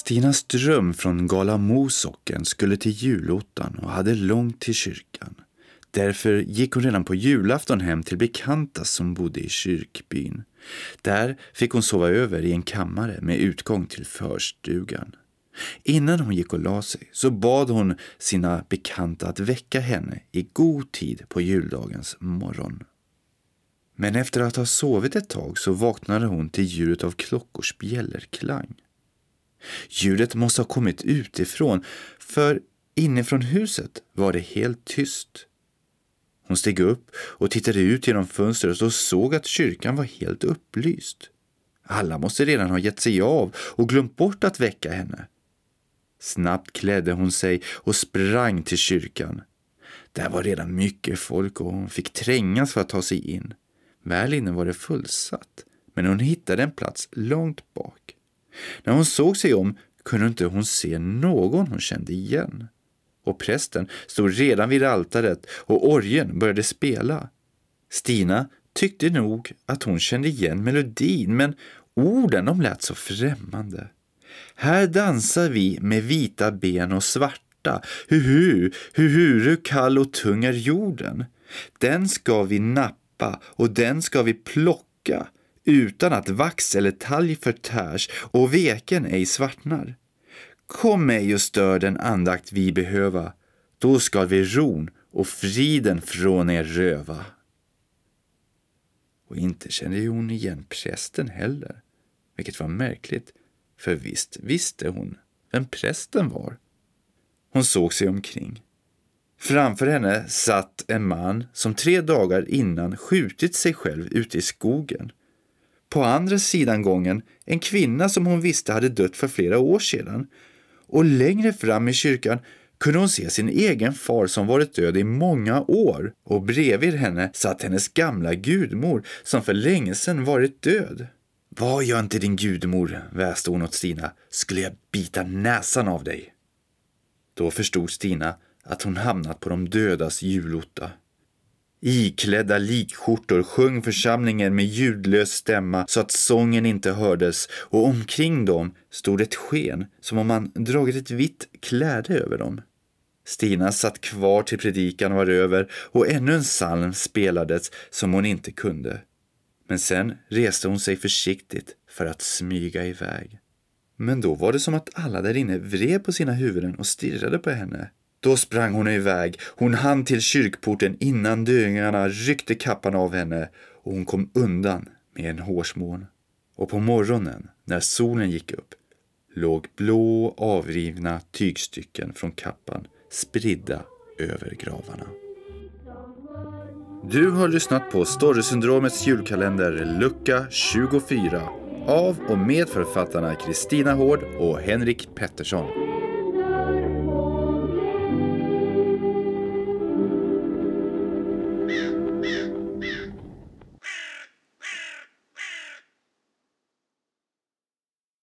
Stinas dröm från Gala Mosocken skulle till julottan och hade långt till kyrkan. Därför gick hon redan på julafton hem till bekanta som bodde i kyrkbyn. Där fick hon sova över i en kammare med utgång till förstugan. Innan hon gick och la sig så bad hon sina bekanta att väcka henne i god tid på juldagens morgon. Men efter att ha sovit ett tag så vaknade hon till ljudet av klockors bjällerklang. Ljudet måste ha kommit utifrån, för inifrån huset var det helt tyst. Hon steg upp och tittade ut genom fönstret och såg att kyrkan var helt upplyst. Alla måste redan ha gett sig av och glömt bort att väcka henne. Snabbt klädde hon sig och sprang till kyrkan. Där var redan mycket folk och hon fick trängas för att ta sig in. Väl inne var det fullsatt, men hon hittade en plats långt bak. När hon såg sig om kunde inte hon se någon hon kände igen. Och prästen stod redan vid altaret och orgeln började spela. Stina tyckte nog att hon kände igen melodin, men orden de lät så främmande. Här dansar vi med vita ben och svarta. Huhu, huhuru kall och tung är jorden. Den ska vi nappa och den ska vi plocka utan att vax eller talg förtärs och veken ej svartnar. Kom ej och stör den andakt vi behöva, då skall vi ron och friden från er röva. Och inte kände hon igen prästen heller, vilket var märkligt, för visst visste hon vem prästen var. Hon såg sig omkring. Framför henne satt en man som tre dagar innan skjutit sig själv ute i skogen. På andra sidan gången en kvinna som hon visste hade dött för flera år sedan. Och längre fram i kyrkan kunde hon se sin egen far som varit död i många år och bredvid henne satt hennes gamla gudmor som för länge sedan varit död. Var jag inte din gudmor, väste hon åt Stina, skulle jag bita näsan av dig. Då förstod Stina att hon hamnat på de dödas julotta. Iklädda likskjortor sjöng församlingen med ljudlös stämma så att sången inte hördes och omkring dem stod ett sken som om man dragit ett vitt kläde över dem. Stina satt kvar till predikan var över och ännu en psalm spelades som hon inte kunde. Men sen reste hon sig försiktigt för att smyga iväg. Men då var det som att alla där inne vred på sina huvuden och stirrade på henne. Då sprang hon iväg. Hon hann till kyrkporten innan döingarna ryckte kappan av henne och hon kom undan med en hårsmån. Och på morgonen, när solen gick upp, låg blå avrivna tygstycken från kappan spridda över gravarna. Du har lyssnat på Storysyndromets julkalender lucka 24 av och med författarna Kristina Hård och Henrik Pettersson.